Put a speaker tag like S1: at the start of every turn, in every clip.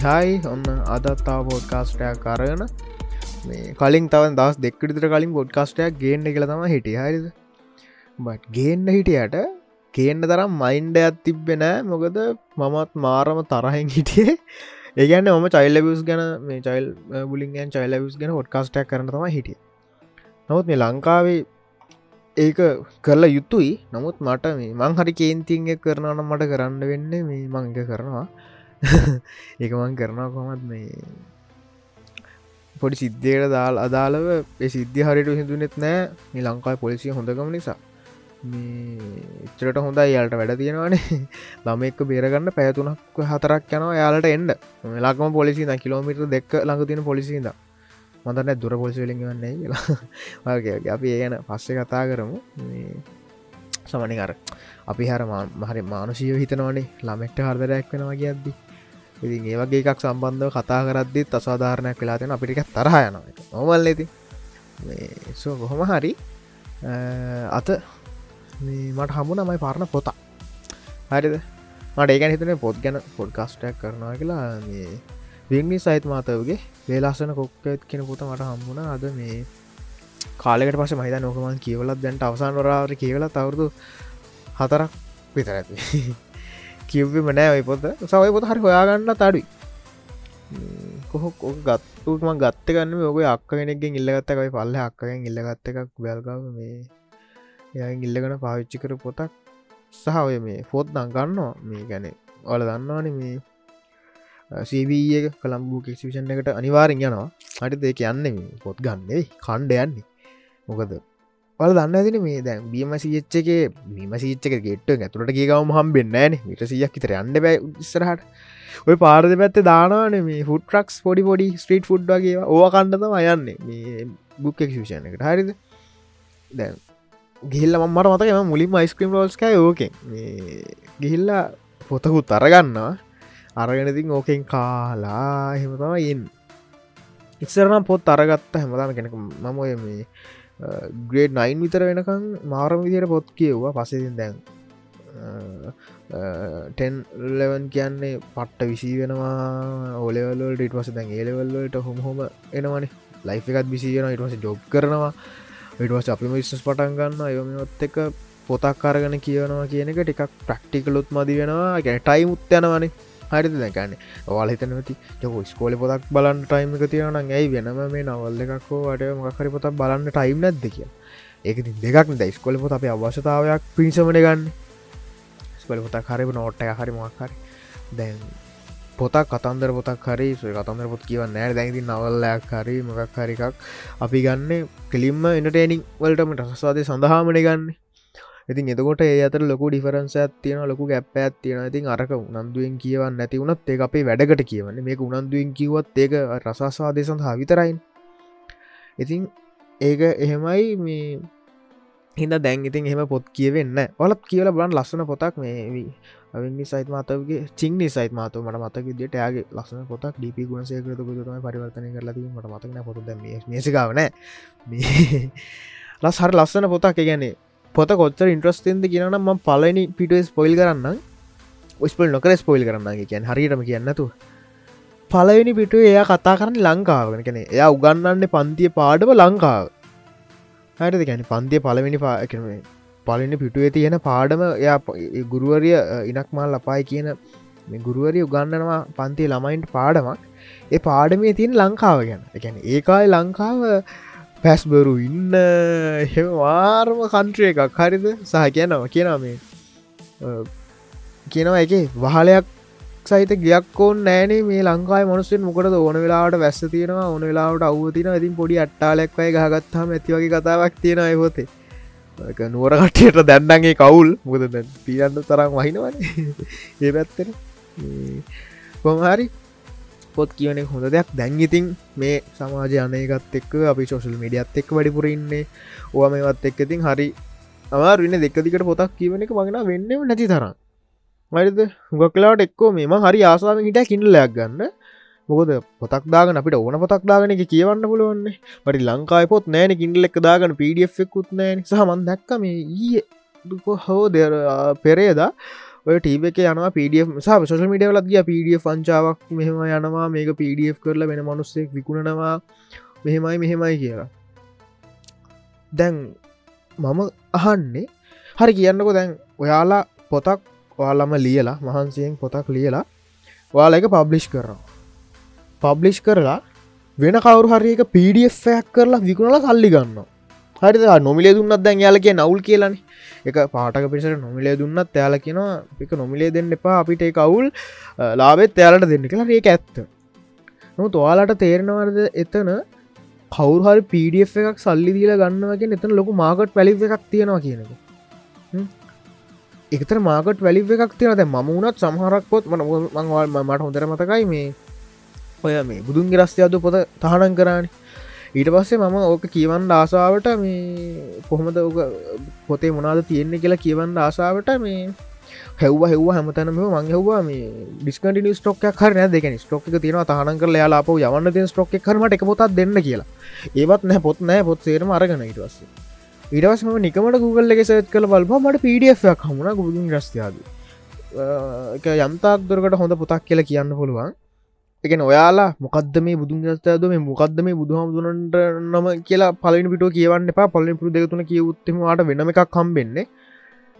S1: හයි හයි හයි ඔන්න අදත්තාව පොඩ්කාස්ටයක් කරන මේ කලින් තව දස් දෙක්කටිතර කලින් පොඩ්කාස්ටයක් ගේන්න කියල තම හිටිය. හරිද? බට් ගේන්න හිටියට කේන්න තරම් මයින්ඩ ඇත් තිබ්බෙන මොකද මමත් මාරම තරහෙන් හිටියේ. ඒගැන්න ම චයිල්ලබස් ගැන මේ චයිල් බුලින්ගෙන් චයිල්ලබස් ගැන ොඩ්කාස්ටක් කරන තම හිටිය. නොත් මේ ලංකාවේ ඒක කරලා යුතුයි. නමුත් මට මේ මං හරි කේන්තිංග කරනවන මට කරන්න වෙන්න මේ මංග කරනවා. ඒකමන් කරනවා කොමත් මේ පොඩි සිද්ධයට දාල් අදාළව සිද්ධ හරිට හිදුනෙත් නෑ. මේ ලංකායි පොලිසිය හොඳකම නිසා. ඉචරට හොඳ යාලට වැඩ තියෙනවානේ. ළම එක්ක බේරගන්න පැයතුනක් හතරක් යනවා යාලට එන්ඩ මෙලාකම පොලිසි කිලෝමිට දෙක් ළඟ තියෙන පොලිසිද මතන දුර පොලිසිලින් වන්නේ කියලා. අපි ඒ ගැන පස්සෙ කතා කරමු. සමනිකර අපි හර මහරි මානුෂීව හිතනවනේ. ළමෙක්ට හර්දරයක් වෙනවා කියද්දී. ඉතින් ඒවගේ එකක් සම්බන්ධව කතා කරද්දි අසාධාරණයක් වෙලාතිෙන අපිටික තරහ යන නොමල් ඇති සෝ කොහොම හරි අත මට හමුණ මයි පාරණ පොතා. හරිද? මට ඒකැන හිතන පොත් ගැන පොඩ්කස්ටක් කරනවා කියලා. මේ විගනි සයිත් මාතවගේ වේලාසන කොක්කත් කෙන පොත මට හම්බුණ අද මේ කාලෙකට පස මහිත නොකමන් කියවලත් දැන්ට අවසාන වරාවට කියවලා තවරුදු හතරක් විතර ඇති කිව්වම නෑ ඔයි පොත. සවයි පොත හරි හොයාගන්න තඩුයි කොහො ගත්තුම ගත්ත ගන්න ඔක අක්ක කෙනෙක්ගෙන් ඉල්ලගත්තකයි පල්ල අක්කගෙන් ඉල්ලගත්ත එකක් බැල්ගව මේ ය ඉල්ලගන පාවිච්චි කර පොතක් සහ ඔය මේ ෆොත් දංගන්නවා මේ ගැන ඔල දන්නවාන මේ සීවීක කළම්බූ කිසිවිෂන් එකට අනිවාරෙන් යනවා. හටි දෙක යන්න පොත් ගන්නේ කණ්ඩ යන්නේ. මොකද පල දන්න ඇතින මේ දැන් බීම සිච්චක බීම සිච්චක ගෙට්ට ඇතුළට කියකවම හම්බෙන්න න. විට සියක් තර අන්න බැ ඉස්සරහට. ඔය පාරද පැත්තේ දානන මේ ෆුටරක්ස් පොඩි පොඩි ස්ට්‍රීට් ෆුඩ් වගේ ඕ කණ්ඩතම යන්නේ මේ බුක් එක්ෂෂණ එකට. හරිද? දැන් ගිල්ල මට මතකම මුලින් මයිස්ක්‍රීම් රෝල්ස්කයි ඕක ගිහිල්ලා පොතකුත් අරගන්නවා. අරගෙනතින් ඕකෙන් කාලා හෙමතම ඉන් ඉස්සරනම් පොත් අරගත්ත හැමදාම කෙනෙක මම ඔය මේ ග්‍රේඩ් නයින් විතර වෙනකං මාරම විදියට පොත් කියව්වා. පසසින් දැන් ටෙන්ලවන් කියන්නේ පට්ට විසි වෙනවා. ඕලෙවල්ලට ඉටවස දැන් ඒලෙවල්ලට හොම හොම එනවන. ලයිෆ එකත් විසිගෙන ඉටවස ජොබ් කරනවා. ඉටවස අපිම විශ්ස් පටන් ගන්න යොමත් එක පොතක් කරගන කියනවා කියන එක ටිකක් ප්‍රක්ටිකලුත් මදි වෙනවා. ගැන ටයි මුත්තයනවනේ හරිත දැකන්න ඔවාල හිතනති යක ස්කෝල පොතක් බලන්න ටයිම එක තියෙනන ඇයි වෙනම මේ නවල්ල එකක්කෝ අට මකරි පොතක් බලන්න ටයිම් නැද්ද? කිය ඒක දෙකක් ද ස්කොල පොත අප අවශ්‍යතාවයක් පිණිසමන ගන්න. ස්කොල පොතක් හරි නෝට්ට හරි මක්හරි දැන් පොතක් කතන්දර පොතක් හරි සුව කතන්දර පොත් කියව නෑ. දැති නවල්ලයක් හරි මොකක් හරිකක් අපි ගන්න කෙලින්ම එනටේනිින් වලටම රසවාදය සඳහාමන ගන්නේ. ඉතින් එතකොට ඒ අතර ලොකු ඩිෆරන්ස ඇත්තියන ලොකු ගැප් ඇත්තියෙන ඉතින් අරක උනන්දුවෙන් කියවන්න නැති වුණත් ඒ අපේ වැඩකට කියවන්නේ. මේක උනන්දුවෙන් කිවත් ඒක රසස්වාදය සඳහා විතරයින් ඉතින් ඒක එහෙමයි මේ හිද දැන් ඉතින් එහෙම පොත් කියවෙන්න ඔලත් කියල බලන් ලස්සන පොතක් මේ අවිනි සයිත් මාතවගේ චිංනි සයිත් මාතු මට මතක දිට යාගේ ලස්සන පොතක් ඩිපි ගුණසයකරත ම පරිවර්තනය කරලදී මට මතකන පොත මේසිකාවන ලස් හර ලස්සන පොතක්. ගැනේ පොත කොච්චර ඉන්ට්‍රස්ටෙන්ද කියනම් ම පලනි පිටුව ස්පොයිල් කරන්න ස්පල් නොකර ස්පොයිල් කරන්න කියන් හරිටම කියන්නතු පලවෙනි පිටුව එයා කතා කරන්න ලංකාවන කෙනෙ එයා උගන්නන්න පන්තිය පාඩව ලංකාව. හයට ගැන පන්තිය පලවෙනි පාකන පලනි පිටුවේ තියෙන පාඩම එයා ගුරුවරිය ඉනක් මල් ලපායි කියන ගුරුවරිය උගන්නනවා පන්තිය ළමයින්ට පාඩමක්. ඒ පාඩමේ තියන් ලංකාව ගැන. එකැන ඒකායි ලංකාව පැස්බරු ඉන්න. එහෙම වාර්ම කන්ට්‍රිය එකක්. හරිද? සහ කියනව කියනව මේ කියනව එක වහලයක් සහිත ගයක් ඕන් නෑනේ මේ ලංකායි මනුස්සෙන් මොකට ඕන වෙලාට වැස්ස තියෙනවා ඕන වෙලාට අව්ව තින ඉතින් පොඩි අට්ටාලෙක්වයි ගහගත්තාම ඇතිවගේ කතාවක් තියෙන අයහොතේ නුවර කට්ටියට දැන්නගේ කවුල්? මුද පියන්න තරම් වහිනවන. ඒ පැත්තෙන කොමහරි පොත් කියනෙ හොඳ දෙයක්. දැංගිතින් මේ සමාජ අනයකත් එක්ක අපි සෝශල් මඩියත් එක් වැඩිපුර ඉන්නේ. ඕ මේවත් එක් ඉතින් හරි අමාර වෙන්න දෙක්කදිකට පොතක් කියවන එක මගෙන වෙන්න නැති තරම්. මරිද හුගක්ලාට එක්කෝ මේම හරි ආසාාව හිට කින්නලයක් ගන්න. මොකද පොතක් දාගන අපිට ඕන පොතක් දාගන එක කියවන්න පුළුවන්නේ. මට ලංකායි පොත් නෑන කින්ඩල එක් දාගන පඩක් කුත්නෑ සහමන් දැක්ක මේ ඊය දුක හෝ දෙර පෙරේදා ඔය ටීබ එක යනවා පඩ සහ සොල් මිඩිය ලත් ගිය. පඩිය පංචාවක් මෙහෙම යනවා. මේක පඩF කරල වෙන මනුස්සෙක් විකුණනවා. මෙහෙමයි මෙහෙමයි කියලා. දැන් මම අහන්නේ හරි කියන්නකො දැන් ඔයාලා පොතක් ඔයාලම ලියලා මහන්සියෙන් පොතක් ලියලා ඔයාල එක පබ්ලිෂ් කරනවා. පබ්ලිෂ් කරලා වෙන කවරු හරික පඩFයක් කරලා විකුණල සල්ලි ගන්න හරි නොමිලේ දුන්නත් දැන් යාලක නවුල් කියලන. එක පාටක පිසට නොමිලේ දුන්නත් යාල කියෙනවා එක නොමිලේ දෙන්න එපා අපිට කවුල් ලාබෙත් එයාලට දෙන්න. කියලා ඒක ඇත්ත. නො තුවාලට තේරෙනවර්ද එතන කවුරු හරි පඩF එකක් සල්ලි දීල ගන්නවගේ එතන ලොකු මාගට් පැලි එකක් තියෙනවා කියනක එතර මාගට වැලි එකක් තියෙනද ම වුණත් සමහරක්කොත් මන මංවල් මට හොඳර මතකයි මේ ඔය මේ බුදුන්ගේ රස්්‍යයාද පොත තහනන් කරන්න ඊට පස්සේ මම ඕක කියවන්න ආසාාවට මේ කොහොමද ඕක පොතේ මොනාද තියෙන්නේ කියලා කියවන්න ආසාාවට මේ හැව හෙව හැමතනම මං හවා මේ ඩිස්කට ස්ටොක් හර දෙක ස්ටොක් තියන තහන කර යාලාප යවන්න ති ස්ටොක් කරමට එක පොතත් දෙන්න කියලා. ඒවත් නෑ පොත් නෑ පොත් සේරම අරගෙන ඉටවස්සේ ඉඩවස්ම නිකමට Google එක සත් කළ බල්බ මට පඩක් හමුණ ගුදුන් රස්තියාද එක යම්තාක් දුරකට හොඳ පොතක් කියලා කියන්න පුළුවන්. එකන ඔයාලා මොකද මේ බුදුන් රස්තයද මේ මොකක්ද මේ බුදුහාමුදුරන්ට නම කියලා පලින් පිට කියවන්න එපා. පලින් පුරු දෙතුන කියවුත්තමට වෙනම එකක් කම්බෙන්නේ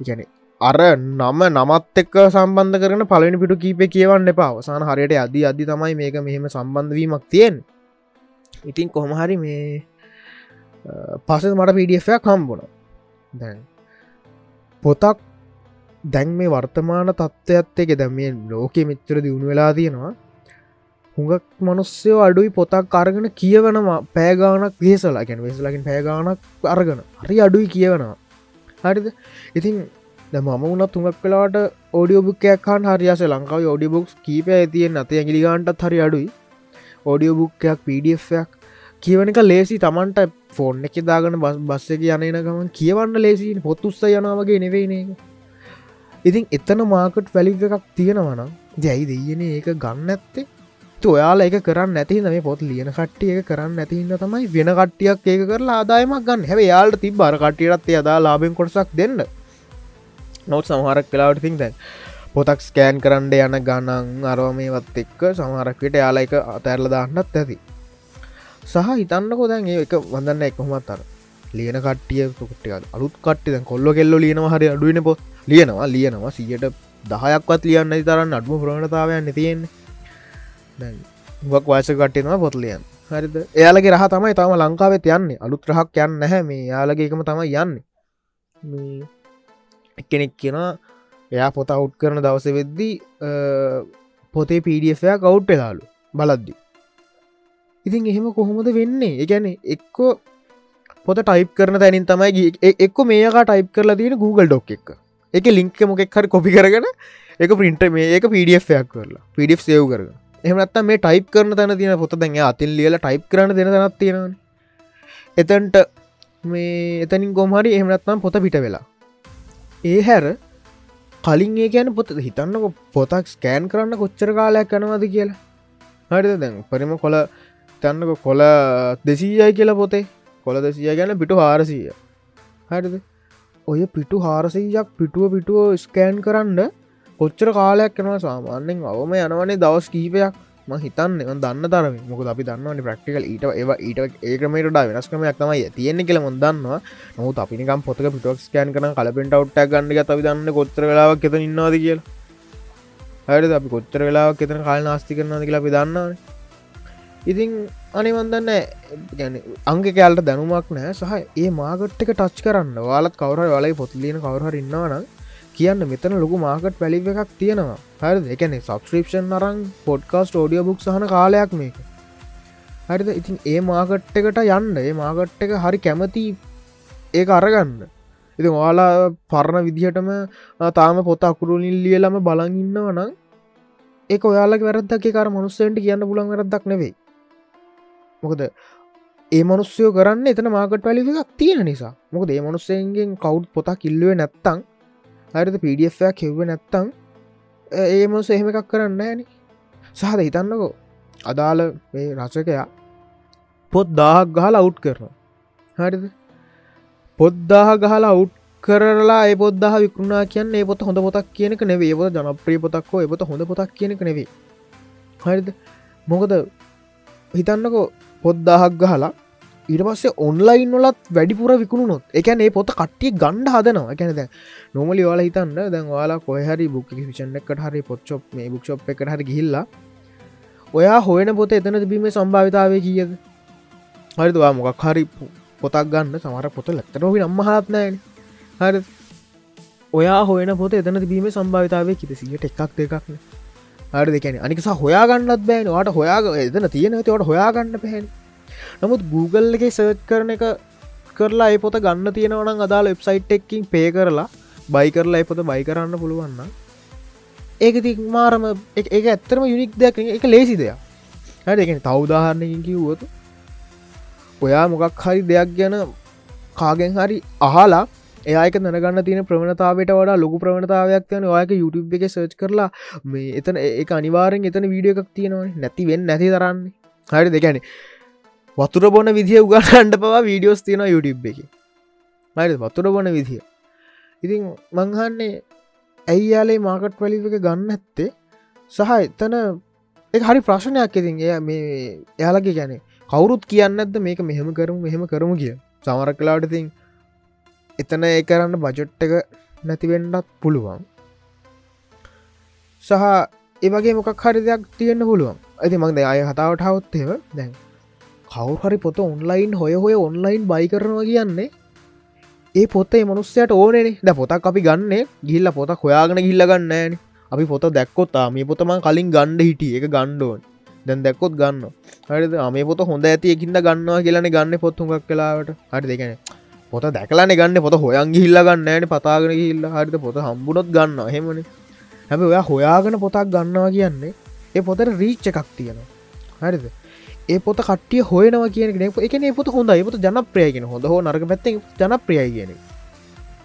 S1: එකන අර නම නමත් එක්ක සම්බන්ධ කරන පලනි පිටු කීපය කියවන්න එපා. අවසාන හරියට අදි අදි තමයි මේක මෙහෙම සම්බන්ධවීමක් තියෙන් ඉතින් කොහොමහරි මේ පස මට පිඩියෆයක් කම්බුණ දැන් පොතක් දැන් මේ වර්තමාන තත්ත්වයක්ත් එක දැම මේ ලෝකෙ මිත්‍ර දියුණු වෙලා තියෙනවා. හුඟක් මනුස්සයෝ අඩුයි පොතක් අරගෙන කියවනවා. පෑගානක් වේසලා ගැන වෙසලකින් පෑගානක් අරගෙන. හරි අඩුයි කියවනවා. හරිද? ඉතින් ද මම වුණත් තුඟක් කලාට ඕඩියෝ බුක්කයක්කාන් හරියාස ලංකාව ෝඩිය බොක්ස් කීපය ඇතියෙන් අත ඇගිලිගාන්ටත් හරි අඩුයි. ඕඩියෝ බුක්කයක් පඩFයක් කියවනක ලේසි. තමන්ට ෆෝන් එක දාගන බස් බස්ස එක යනන ගමන් කියවන්න ලේසි. පොත් උස්ස යනාවගේ නෙවෙයින එක ඉතින් එතන මාකට් වැලි එකක් තියෙනවනම් ජැයි දෙයන ඒක ගන්න ඇත්තේ ඔයාල එක කරන්න නැති මේ පොත් ලියන කට්ටිය එක කරන්න නැතින්න තමයි වෙන කට්ටියක් ඒක කරලා ආදායමක් ගන්න. හැව යාල්ට ති බර කටියටත් අදා ලාබෙන් කොටසක් දෙන්න. නොත් සමහරක් කලාවට තින් දැන් පොතක් ස්කෑන් කරන්න යන ගණන් අරවමේවත් එක්ක සමහරක්කට යාලා එක අතැරල දාන්නත් ඇති. සහ හිතන්නකො දැන් ඒ එක වඳන්න එක්කොමත් අර ලියන කට්ටිය කුට්ටිය අලුත් කට්ටි දැන් කොල්ල කෙල්ල ලියනව හරි අඩුවන පොත් ලියනවා ලියනවා. සියට දහයක්වත් ලියන්න තරන්න අඩුම ප්‍රණතාවයන්න තියෙන්නේ. ක් වාස කට්ටනවා පොත් ලියන් හරිද? එයාලගේ රහ තමයි තම ලංකාවෙත් යන්නේ අලුත් රහක් යන්න නැහැ. මේ යාලගේ එකම තමයි යන්නේ. එක්කෙනෙක් කියෙනවා එයා පොත අවුට් කරන දවස වෙද්දී පොතේ පඩFයක් අවුට් වෙලාලු. බලද්දි. ඉතින් එහෙම කොහොමද වෙන්නේ? එකැන එක්කෝ පොත ටයිප් කරන තැනින් තමයි එක්ක මේක ටයිප් කරලා තියෙන Google ඩොක් එක. එක ලිංක මොකෙක් හරි කොපි කරගෙන එක පින්ට මේ එක පඩFයක් කරලා. පිඩ සේව් කරන එහමනත්ත මේ ටයිප් කරන තැන තියෙන පොත දැන් අතිල් ලියල ටයිප් කරන දෙන තැනත් තියෙනවන. එතන්ට මේ එතනින් ගොමහරි එහමනත්නම් පොත පිට වෙලා. ඒ හැර කලින් ඒ ගැන පොත හිතන්නක පොතක් ස්කෑන් කරන්න කොච්චර කාලයක් යනවාද කියලා. හරිද? දැන් පරිම කොල තන්නක කොල දෙසීයයි කියලා පොතේ. කොල දෙසිය ගැන පිටු හාරසීය. හරිද? ඔය පිටු හාරසීයක් පිටුව පිටුව ස්කෑන් කරන්න කොච්චර කාලයක් කෙනවා සාමාන්‍යෙන් අවම යනවනේ දවස් කීපයක්. ම හිතන්න දන්න තරම. මොක අපි දන්නවන ප්‍රක්ටිකල් ඊට ඒවා ඊට ඒකමට වෙනස්කමයක් තමයි තියෙන්නේ කියල මොදන්නවා නොත් අපිනිකම් පොතක පිටක් ස්කෑන් කරන කලපෙන්ට අවට්ට ගන්න අපි දන්න කොච්චර වෙලාවක් එත ඉන්නවාද කියලා. හරි අපි කොච්චර වෙලාවක් එතන කාල නාස්ති කරනද කියලා අපි දන්නවනේ. ඉතින් අනිවන්දන්න ගැන අංග කෑල්ට දැනුමක් නෑ සහ ඒ මාගට් එක ටච් කරන්න වාලත් කවර වලයි පොත්ලියන කවරහර ඉන්නවන කියන්න මෙතන ලොකු මාකට් පැලි එකක් තියෙනවා. හරි එකන සබස්ක්‍රපෂන් අරං පොඩ්කාස්ට ෝඩිය බුක් සහන කාලයක් මේක. හරිද? ඉතින් ඒ මාකට් එකට යන්න. ඒ මාකට් එක හරි කැමති ඒ අරගන්න. ඉති වාලා පරණ විදිහටම තාම පොත අකුරුලින් ලියලම බලඟන්නවනම් ඒ ඔයාලක වැරද්දක්. කාර මනුස්සෙන්ට කියන්න පුලන් වැරදක් නෙවෙයි. මොකද ඒ මනුස්සයෝ කරන්න එතන මාකට වැලි එකක් තියෙන නිසා. මොකද ඒ මනුස්සයන්ගෙන් කවු් පොතා කිල්ලුව නැත්තං හරිද? පඩFයක් කෙව්ව නැත්තං ඒ මනුස එහෙම එකක් කරන්න ෑන සහද හිතන්නකෝ. අදාළ මේ රචකයා පොත් දාහක් ගහල අවුට් කරන හරිද? පොද්දාහ ගහලා අවුට් කරලා ඒ පොද්දාහ විකුණා කියන්න ඒ පොත හොඳ පොතක් කියනක නෙවේ පොත ජනප්‍රිය පොතක්කෝ එපොත හොඳ පොතක් කියනක නෙවේ හරිද? මොකද හිතන්නකෝ පොද්දාහක් ගහලා ඊට පස්සේ ඔන්ලයින් වලත් වැඩිපුර විකුණුනොත් එකන ඒ පොත කට්ටිය ගණ්ඩ හදනවා. එකැන දැ නොමලි වාලා හිතන්න දැන් වාලා කොහරි බුක් විෂන් එකට හරි පොච්චොප් මේ බුක්ෂප් එකට හරි ගිහිල්ලා ඔයා හොයන පොත එතන තිබීම සම්භාවිතාවය කියද? හරිතුවා මොකක් හරි පොතක් ගන්න සමර පොත ලැක්තරෝහි නම්මහත්නෑන හරි ඔයා හොයන පොත එතන තිබීම සම්භාවිතාවය කිතසිට එකක් දෙකක්න හරි දෙකැන අනිකසා හොයාගන්නත් බෑන. වාට හොයාග එතන තියෙන තවට හොයාගන්න පැහැන් නමුත් Google එක සර්ච් කරන එක කරලා ඒ පොත ගන්න තියෙනවන අදාළ වෙබ්සයිට් එක්කින් පේ කරලා බයි කරලා පොත බයි කරන්න පුළුවන්න ඒක ති මාරම එක ඇත්තරම යුනික් දෙයක් එක ලේසි දෙයක්. හැටගෙන තවදාහරණයකින් කිව්වතු ඔයා මොකක් හරි දෙයක් ගැන කාගෙන් හරි අහලා ඒක දැනගන්න තියෙන ප්‍රවණතාවට වඩා ලොකු ප්‍රවණතාවයක් යන ඔයක YouTube එක සර්ච් කරලා මේ එතන ඒ අනිවාරෙන් එතන වීඩිය එකක් තියෙනවා නැතිවෙන් නැති දරන්නේ හරි දෙකැන වතුර බොන විදිහ උගන්නන්ට පවා වීඩියෝස් තියෙන YouTube එක. හරි වතුර බොන විදිහ ඉතින් මංහන්නේ ඇයි යාලේ මාකට් වලික ගන්න ඇත්තේ සහ එතන හරි ප්‍රශ්නයක් ඉතින්. එය මේ එයාලගේ ගැනේ කවුරුත් කියන්න ඇද මේක මෙහෙම කරමු මෙහෙම කරමු කිය සමරක් කලාට තින් එතන ඒ කරන්න බජොට් එක නැතිවෙන්නත් පුළුවන්. සහ ඒවගේ මොකක් හරි දෙයක් තියෙන්න්න පුළුවන්. ඇති මංද අය හතාවට හවත්තේව දැන් කවු හරි පොත ඔන්ලයින් හොය හොය ඔන්ලයින් බයි කරනවා කියන්නේ? ඒ පොත්තේ මනුස්සයට ඕනේ ද පොතක් අපි ගන්න ගිල්ල පොත හොයාගෙන ගිල්ල ගන්න අපි පොත දැක්කොත්තා මේ පොතම කලින් ගණ්ඩ හිටිය. එක ගණ්ඩෝන් දැන් දැක්කොත් ගන්න හරිද? මේ පොත හොඳ ඇති එකින්ද ගන්නවා කියලන ගන්න පොත්තුමක් කලාවට හරි දෙකන පොත දැකලාන ගන්න. පොත හොයන් හිල්ල ගන්නන පතාගෙන හිල්ල හරිත පොත හම්බුණොත් ගන්න හෙමන හැබ ඔයා හොයාගෙන පොතක් ගන්නවා කියන්නේ ඒ පොතට රීච්ච එකක් තියෙනවා. හරිද? ඒ පොත කටිය හොයනවා කියන එකන පොත හොඳ පොත ජනප්‍රයගෙන හොඳ. හෝ නරක පැත්ත ජනප්‍රියයි කියන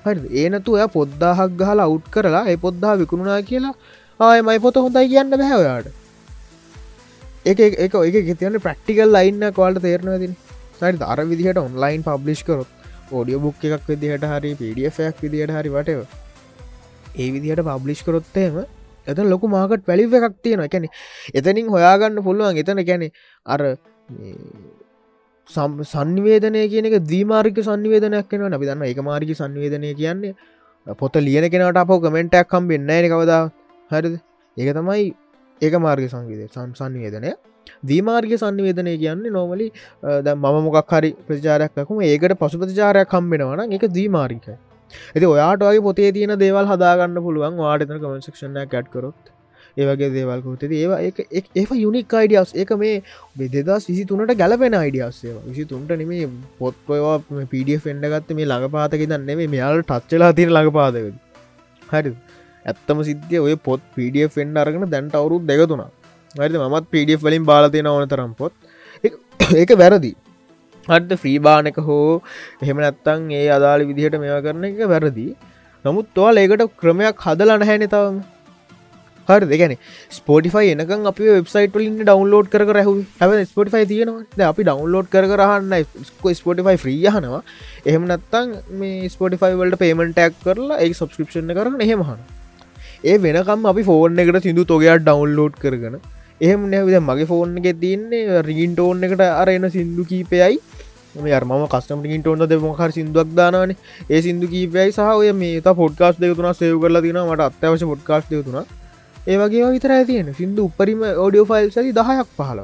S1: හරි ඒනතු ඔය පොද්දාහක් ගහලා අවුට් කරලා ඒ පොද්දා විකුණුනා කියලා ආය මයි පොත හොඳයි කියන්න බැහවයාට එක එක එක තියන ප්‍රක්ටිකල් ලයින්න කවාල්ට තේරනවා තින සරි අර විදිහට ඔන්ලයින් පබ්ලිෂ් කරොත් ෝඩියෝ බුක් එකක් විදිහට හරි පඩියෆයක් විදිහට හරි වටව ඒ විදිහට පබ්ලිෂ් කරොත්තේම එත ලොකු මාකට පැලිව එකක් තියෙන එකැනෙ එතනින් හොයාගන්න පුළුවන්. එතන ගැනෙ අර සංවේදනය කියන දීමාරික සංවේදනයක් කෙන අපි දන්න එක මාරික සංවේදනය කියන්නේ පොත ලියන කෙනට අප කමෙන්ටක් කම්බෙන්න න කවදා හරිද? ඒක තමයි ඒක මාර්ග සංවිද සංසන්වේදනය දීමාර්ග සංවේදනය කියන්නේ නොමලි ද මම මොකක් හරි ප්‍රචාරයක්කම ඒකට පසු ප්‍රචාරයක් කම්බෙනවන එක දීමාරික ඇති ඔයාටගේ පොතේ තියෙන දේවල් හදාගන්න පුළුවන්. වාටතන කමන්සක්ෂණය කැට්කරොත් ඒවගේ දේවල්කුත ඒවා ඒ යුනික් අයිඩියස් ඒක මේ බෙදෙදස් විසි තුනට ගැලපෙන අයිඩියස්සේ විසි තුන්ට නෙමේ පොත්පවා පඩිය ෆෙන්ඩ ගත්ත මේ ළඟ පාතක දන්නේ මෙයාල ටච්චලා තිර ළඟ පාදක හරි ඇත්තම සිද්ධිය ඔය පොත් පඩිය ෆෙන්ඩ අරගෙන දැන්ට අවුරුත් දෙකතුනා හරි මත් පඩිය වලින් බාලතියෙන ඕන තරම් පොත්. ඒක වැරදි. අට ෆ්‍රීබානක හෝ එහෙම නැත්තං ඒ අදාළ විදිහට මෙවා කරන එක වැරදි. නමුත් තුවල් ඒකට ක්‍රමයක් හදලන හැනෙතවම හරි දෙගැන ස්පෝටිෆයි එනකන් අපි වෙබ්සයිට ලින් ඩවන්ලෝඩ් කර රැහ හැ ස්පොටිෆයි තියෙනවා. අපි ඩවන්ලෝඩ් කරහන්න ස්පොටිෆයි ්‍රී හනවා එහෙම නත්තං මේ ස්පොටිෆයි වලට පේමටක් කරලා ඒ සබස්ක්‍රපෂණ කරන එහෙමහන ඒ වෙනකම් අපි ෆෝර්න් එකට සිදු තොගයක් ඩවන්ලෝඩ් කරගන. එහෙම නැවිද මගේ ෆෝන් එක තියන්නේ රීන්ටෝන් එකට අරන්න සිින්දු කීපයයි. ම කස්ටමටින් ටෝන්න දෙමහර සිින්දුවක් දානන ඒ සිින්දු කීපයයි සහ ඔය මේ පොඩ්කාස් දෙතුන සයව කරලා තින මට අත්‍යවශ පොඩ්කාස් දෙතුන ඒවගේ විතර තියෙන සිින්දු උපරිම ඕඩියෝ ෆයිල් සරි දහයක් පහල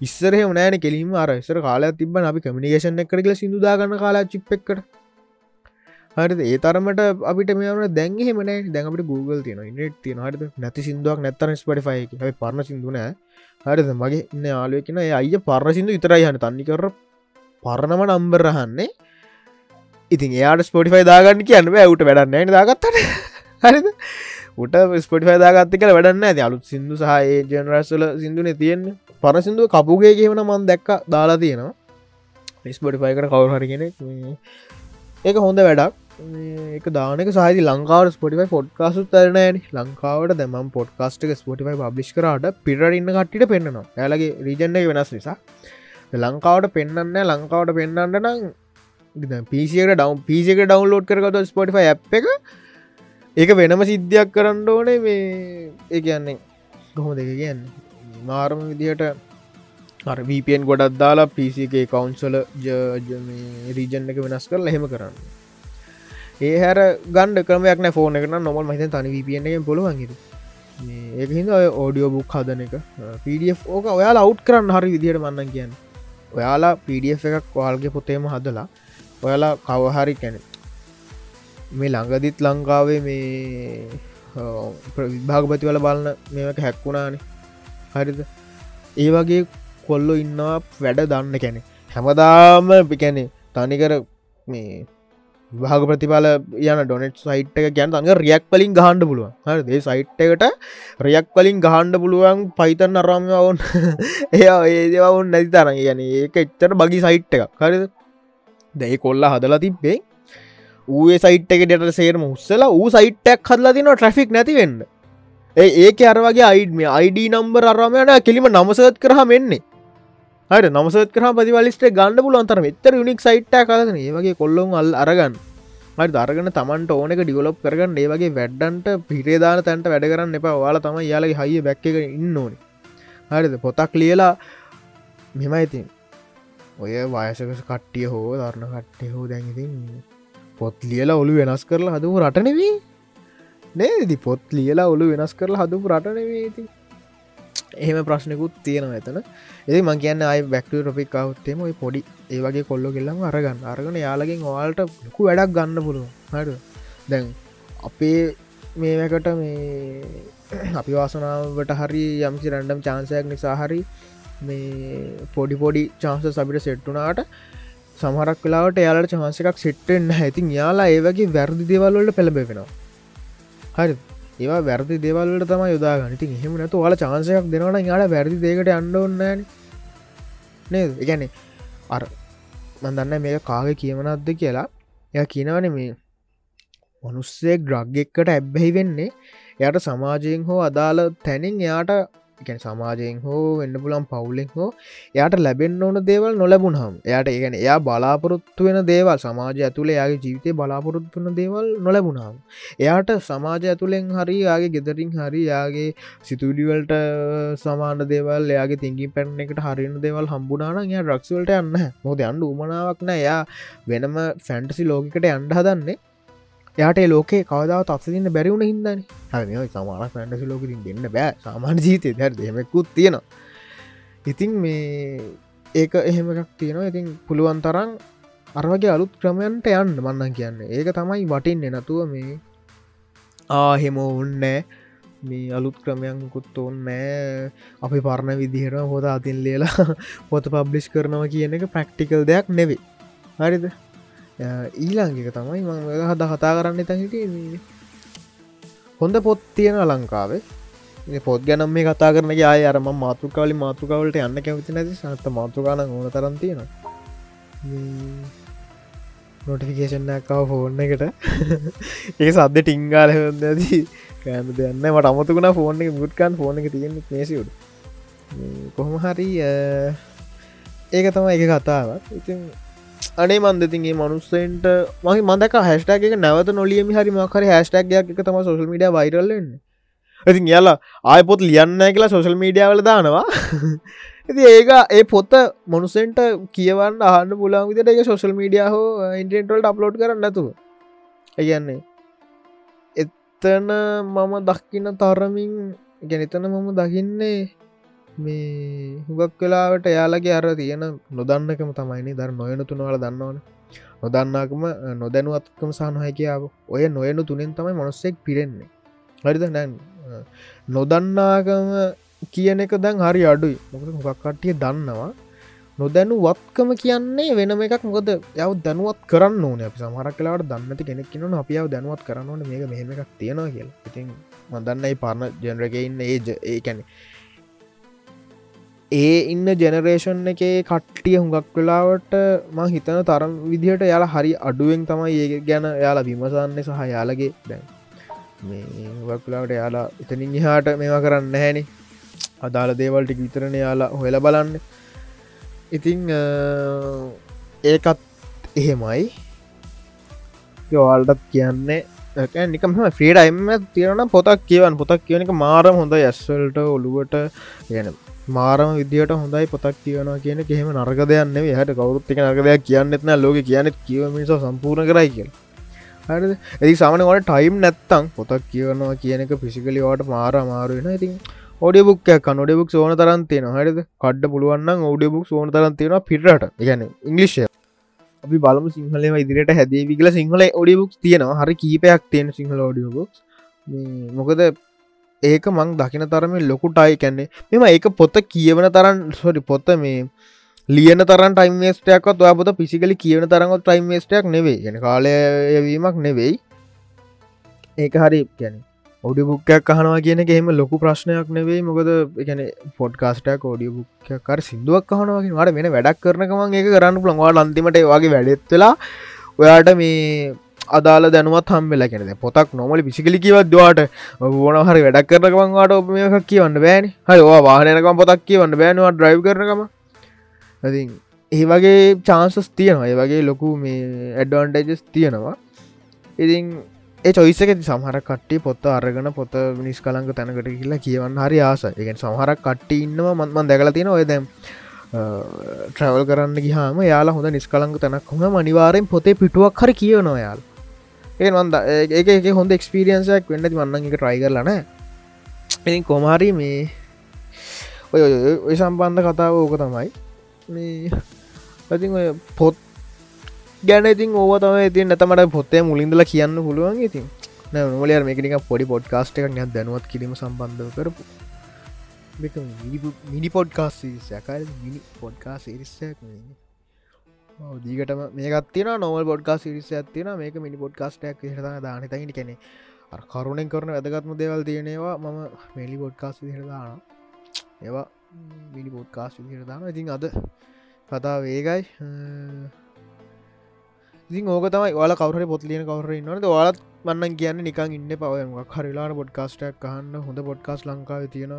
S1: ඉස්සරහ නෑන කෙලීම අර ස්සර කාලා තිබ අපි කමිනිකේෂන් එකට සිදුදාගන්න කාලා චිප්පෙක්කට හරි ඒ තරමට අපිට මේවන දැන්හෙමන දැඟට Google තියෙන ඉනෙට තියෙන හරිද? නැති සිින්දුවක් නැත්තන ස්පටිෆයි හ පරණ සිින්දුන හරිද? මගේ ඉන්න ආලුවකෙන අය පරණ සිින්දු ඉතරයි හන තන්නිකර පරණම නම්බරහන්නේ ඉතින් එයාට ස්පොටිෆයි දාගන්න කියන්න ඇවට වැඩන්න න දාගත්තට. හරිද? උට ස්පොටි දාගත්ති කල වැඩන්න ඇති අලුත් සිින්දු සහයේ ජනරස්සල සිින්දුන තියෙන පර සිින්දුව කපුගේ කියවන මන් දැක්ක දාලා තියෙනවා. ස්පොටිෆයිකට කවුහරගෙන ඒක හොඳ වැඩක්. එක දානක සහහි ලංකාවට ස්පොටිෆයි පොඩ්කාසු තරනෑන ලංකාවට දැම පොඩ්කාස්ටක ස්පොටිෆයි පබ්ලිස් කරට පිරඉන්න කට්ටිට පෙන්න්නවා. ඇලගේ රීජන්ඩ වෙනස් නිසා. ලංකාවට පෙන්න්න ලංකාවට පෙන්න්නට නම් පිසිකට ඩව් පිසික ඩවන්ලෝඩ් කරගත ස්පොටිෆයි ඇ් එක ඒක වෙනම සිද්ධියක් කරන්න ඕනේ මේ ඒ කියන්නේ කොහොම දෙක කියන්න? මාරම විදිහට වපන් ගොඩක් දාලා පිසිගේ කවන්සල රීජන් එක වෙනස් කර ලහෙම කරන්න. ඒ හැර ගන්ඩ ක්‍රමයක් ෆෝන එක නොමල් මහිත තනි වපන එක පුළුවන්ගේද ඒක හිද ඕඩියෝ බුක් හදන එක පඩF ඕක ඔයාලා අවු් කරන්න හරි විදිහට මන්න කියන්න. ඔයාලා පඩF එකක් කොල්ගේ පොතේම හදලා ඔයාලා කවහරි කැනෙ මේ ළඟදිත් ලංකාවේ මේ විභාගපතිවල බලන්න මේක හැක්වුණානේ හරිද? ඒ වගේ කොල්ලො ඉන්නවා වැඩ දන්න කැනෙ හැමදාම පිකැනෙ තනිකර මේ විභාග ප්‍රතිඵල යන ඩොනෙට් සයිට් එක ගැන් අඟ රියක් පලින් ගහන්ඩ පුළුවන්. හරදේ? සයිට් එකට රියක් පලින් ගහන්ඩ පුළුවන් පයිතන් අරාම ඔවුන් එය ඒදවුන් නැති තරන්න ගැන ඒක එච්චට බගි සයිට් එක හරිද? දැයි කොල්ල හදලා තිබ්බේ ඌේ සයිට් එක ඩට සේරම උත්සලා ඌ සයිට්ටක් හදලා තින ට්‍රෆික් නැතිවෙන්න ඒ ඒක අරවගේ අයිඩ මේ අයිඩ නම්බර අරමයන කෙලිම නමසත් කරහම එන්නේ. හරි නමසත් කර පතිවලිස්ට ගන්න පුලන්තර මෙතර යුනික් සයිට් කලන ඒවගේ කොල්ලොන් අල් අරගන්න. මට දරගන තමන්ට ඕනක ඩිවලොප් කරගන්න ඒවගේ වැඩ්ඩන්ට පිරේදාන තැන්ට වැඩ කරන්න එපා. වාලා තම යාලගේ හයිය බැක්ක එක ඉන්න ඕනි. හරිද? පොතක් ලියලා මෙම ඉතින්. ඔය වයසක කට්ටිය හෝ ධරණ කට්ටය හෝ දැන්ඉතින් පොත් ලියලා ඔලු වෙනස් කරලා හදපු රටනෙවී නේදි? පොත් ලියලා ඔලු වෙනස් කරලා හදපු රටනවේති එහෙම ප්‍රශ්නකුත් තියෙනවා ඇතන එති මං කියන්න අයි බැක්ට ටොපික් අවත්තේම ඔයි පොඩි ඒ වගේ කොල්ලො කෙල්ලම අරගන්න. අරගන යාලගෙන් ඔයාල්ට ලොකු වැඩක් ගන්න පුළුව හට දැන් අපේ මේකට මේ අපි වාසනාවට හරි යම්සි රැන්ඩම් චාන්සයක් නිසා හරි මේ පොඩි පොඩි චාන්ස සබිට සෙට්ටුනාට සමහරක් වෙලාවට යාලට චහන්සකක් සිට්ටෙන්න්න ඇතින් යාලා ඒවගේ වැරදි දෙවල්වලට පෙළබෙනවා හරි ඒවා වැරදි දෙවල්ට තම යොදා ගනිති එහෙම නැතු වාල චාන්සයක් දෙනවන යාට වැරදි දෙකට අන්ඩ ඔන්න නේද? එකැනෙ අර මන්දන්න මේක කාග කියමනත්ද කියලා. ය කියනවන මේ මනුස්සේ ග්‍රග් එක්කට ඇබ්බැහි වෙන්නේ. යට සමාජයෙන් හෝ අදාළ තැනින් යාට එකැන සමාජයෙන් හෝ වෙන්න පුලන් පවුලෙක් හෝ එයාට ලැබෙන් ඕන දේවල් නොලැබුණහම් එයට ඒගැන එයා බලාපොරොත්තු වෙන දේවල් සමාජ ඇතුළ යාගේ ජීවිතය බලාපොරොත්තු වන දේවල් නොලැබුණහම් එයාට සමාජ ඇතුළෙන් හරි යාගේ ගෙදරින් හරි යාගේ සිතුඩිවල්ට සමාන දේවල් යාගේ තිංගි පැන්න එකට හරින දේවල් හම්බුනාන ය රක්ෂවලට යන්න මොද අන්ඩ උමනාවක් නෑ යා වෙනම ෆැන්ටසි ලෝකට අන්ඩ හදන්නේ. යාට ලෝකේ කවදාව තක්සින්න බැරිවුණ හිදන්න හ සමාන ෆැන්ඩසි ලෝකින් දෙන්න බෑ. සාමාන ජීතය දැ දෙමෙකුත් තියෙනවා. ඉතින් මේ ඒක එහෙමකක් තියෙනවා. ඉතින් පුළුවන් තරන් අරවගේ අලුත් ක්‍රමයන්ට යන්න මන්නන් කියන්න. ඒක තමයි වටින් එනතුව මේ ආහෙම ඔන්නෑ මේ අලුත් ක්‍රමයන්කුත් ඔන්නෑ අපි පරණ විදිහට හොද අතින් ලේලා පොත පබ්ලිස් කරනවා කියන එක ප්‍රක්ටිකල් දෙයක් නෙවේ හරිද? ඊලාංගික තමයි මං හද කතා කරන්න තැ හිට හොඳ පොත් තියෙන ලංකාවේ. පොත් ගැනම් මේ කතා කරන අය අරම මාතෘකාවලි මාතෘකාවලට යන්න කැමති නැති සනත මාතෘකාන ඕන තරන් තියෙන නොටිෆිකේෂන්නකාව ෆෝර්න එකට. ඒ සද්ද ටිංගාල හොදදී කෑම දෙන්න මට අමතුකුණ ෆෝර්න එක මුට්කන් ෆෝන එක තියෙන මේසිවුඩ කොහොම හරි ඒක තම එක කතාවක්. ඉතින් අනේ මන්දතින්ගේ මනුස්සෙන්ට මහි මදක හැස්ටක් එක නැවත නොලියම හරි මකර හැස්ටක්යක් එක තම සොල් මඩිය වයිරල්ලන්න ඉතින් කියලා ආයපොත් ලියන්න කියලා සොසල් මීඩියාවල දානවා. ඇති ඒක ඒ පොත්ත මොනුසෙන්ට කියවන්න අහන්න පුලාන් විදිට එක සොසල් මීඩිය හෝ ඉන්ටෙන්ටවල්ට අප්ලෝඩ් කරන්න නැතුව. ඇගන්නේ එත්තන මම දක්කින තරමින් ගැනතන මම දකින්නේ මේ හුගක් කලාවට එයාලගේ අර තියෙන නොදන්නකම තමයිනි දර නොයන තුනවල දන්නවන. නොදන්නාකම නොදැනුවත්කම සානහැකියාව ඔය නොයනු තුනෙන් තමයි මොනස්සෙක් පිරෙන්නේ. හරිද? නැන් නොදන්නාකම කියන එක දැන් හරි අඩුයි. මොකද හුගක් කට්ටිය දන්නවා. නොදැනු වත්කම කියන්නේ වෙනම එකක්. මොකද යව දැනුවත් කරන්න ඕන. අපි සමහරක් කලාට දන්නති කෙනෙක් න අපියාව දැනුවත් කරන්නවන මේක මෙහෙම එකක් තියෙනවා කියලා. ඉතින් මදන්නයි පරණ ජනරක ඉන්න ඒ ඒකැන ඒ ඉන්න ජෙනරේෂන් එකේ කට්ටිය හුඟක් වෙලාවට ම හිතන තරම් විදිහට යාලා හරි අඩුවෙන් තමයි ඒ ගැන යාලා විමසන්න සහ යාලගේ දැන් මේ වක්ලාවට යාලා එතනින් හාට මේවා කරන්න හැනි අදාළ දේවල්ටික විතරණ යාලා හොල බලන්න. ඉතිං ඒකත් එහෙමයි. යවාල්ටත් කියන්නේ නිකම ෆ්‍රීඩ එම තිරන පොතක් කියවන් පොතක් කියන එක මාරම හොඳ ඇස්වල්ට ඔළුවට ගැන මාරම විදිට හොඳයි පොතක් කියවන කියන කෙහෙම නර්ග දෙයන්න හට කවරුත්තික නර්ග දෙයක් කියන්නෙත්න ලෝක කියනෙත් කියවමිස සම්පූර්ණ කරයි කියල. හරි ඇති සාමනවට ටයිම් නැත්තං පොතක් කියවනවා කියන එක පිසිකලිවට මාර අමාරුවෙන ඉතින් ඔඩිය බුක් නොඩ බුක් ඕන තරන් තියෙන හරිද? කඩ්ඩ පුළුවන්න ඔඩිය බුක් ඕන තරන් තියෙන පිටට ගැන ඉංගලිෂය අපි බලමු සිංහලම ඉදිරියට හැදේවි කියලා සිංහල ඔඩිය බුක් තියෙනවා. හරි කීපයක් තියෙන සිංහල ඔඩිය බුක් මොකද ඒක මං දකින තරම ලොකුටයි. කැන්නේ මෙම ඒක පොත්ත කියවන තරන් සොරි පොත්ත මේ ලියන තරන් ටයිම්මේස්ටයක්ත් ඔයාපොත පිසිකලි කියවන තරඟත් ටයිම්මේස්ටයක් නෙවේ ගෙන කාලයවීමක් නෙවෙයි. ඒක හරි ගැන ඔඩි බුක්කයක් අහනවා කියන එහෙම ලොකු ප්‍රශ්නයක් නෙවෙයි. මොකද එකන පොඩ්කාස්ටක් ෝඩිය බුක්කර සිින්දුවක් හනවාගේ වට වෙන වැඩක් කරනකමන් ඒක කරන්න පුළන්වා අන්තිමට වගේ වැඩෙත්වෙලා ඔයාට මේ අදාල දැනුවත් හම්බෙල කෙනෙ පොතක් නොමලි පිසිකලි කිවත්දවාට ඕන හරි වැඩක් කරනකමන්වාට ඔබ මේක කියවන්න බෑනි. හරි වා වාහනකම් පොතක් කියවන්න බෑනවා ඩ්‍රයි් කරනකම ඇති ඒ වගේ චාන්සස් තියෙනවා. ඒ වගේ ලොකු මේ ඇඩ්වන්ටජස් තියෙනවා. ඉතින් ඒ චොයිසක සමහර කට්ටි පොත්ත අරගෙන පොත මිනිස් කලංග තැනකට කියලා කියවන්න හරි ආස එක සමහරක් කට්ටි ඉන්නවා මන්මන් දැකල තියෙන ඔය දැම් ට්‍රවල් කරන්න ගහම යාලා හොඳ නිස්කලංග තැනක් හොම මනිවාරෙන් පොතේ පිටුවක් හරි කියනවා යාල් ඒ නොන්ද ඒක එක හොඳ එක්ස්පිරියන්සයක් වෙන්නති මන්න එක ට්‍රයි කරලන එ කොමාරි මේ ඔය ඔය සම්බන්ධ කතාව ඕක තමයි. මේ ඉතින් ඔය පොත් ගැන ඉතින් ඕව තම ඉතින් නැතමට පොත්තේ මුලින්දල කියන්න පුළුවන් ඉතින්. නොලයාර මේකනික පොඩි පොඩ්කාස්ට එකක් යත් දැනුවත් කිරීම සම්බන්ධ කරපු. මිනි පොඩ්කාස් සැකල් මිනි පොඩ්කා සිරිස්සයක් දීකටම මේකත්තින නොවල් පොඩ්කා සිරිස ඇත්තින මේක මිනි පොඩ්කාස්ටයක් හත දානතයිනි කෙනෙ කරුණෙන් කරන වැදගත්ම දේවල් තියෙනවා මම මෙලි පොඩ්කාස් හිරදාන ඒවා මිනි පොඩ්කාස් විදිරදාන ඉතින් අද කතා වේගයි. ඉතින් ඕක තමයි. වාල කවර පොත් ලියන කවර ඉන්නවද වාලත් මන්න කියන්න නිකන් ඉන්න පවයක් හරිලාන පොඩ්කාස්ටක් කහන්න හොඳ පොඩ්කාස් ලංකාව තියෙන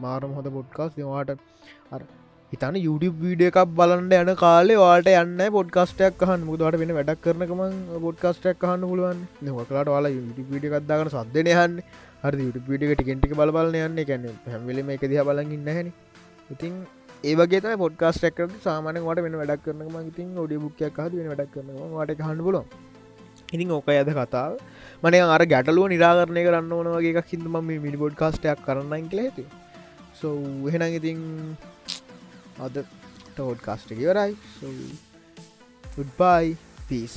S1: මාරම හොඳ පොඩ්කාස් වාට හිතන YouTube වීඩිය එකක් බලන්න යන කාලේ වාට යන්න පොඩ්කාස්ටයක් කහන් මුදවට වෙන වැඩක් කරනකම පොඩ්කාස්ටයක් කහන්න පුළුවන්. හොකලාට වාලා විඩිය එකක්දාගන සද්දන යන්න හරි විඩිය ටිකෙන්ටික බලන්න යන්න. කැන හැමිලම එක දිහ බලගන්න හැන ඉතින් ඒවගේ පොඩ්කාස්ටක් සාමානයට වෙන වැඩක් කරනම ඉතින් ොඩි බුක්කයක් හද වෙන වැඩක් කරනවා වට හන්න පුල ඉතින් ඕක ඇද කතාව. මන අර ගැටලුව නිරාකරණය කරන්න ඕනවගේ එකක් හිද ම මිනි බොඩ් කාස්ටයක් කරන්න කියල ඇති සෝ එහෙන ඉතින් අද ටෝඩ් කාස්ට ඉවරයි සුඩ්බයි පිස්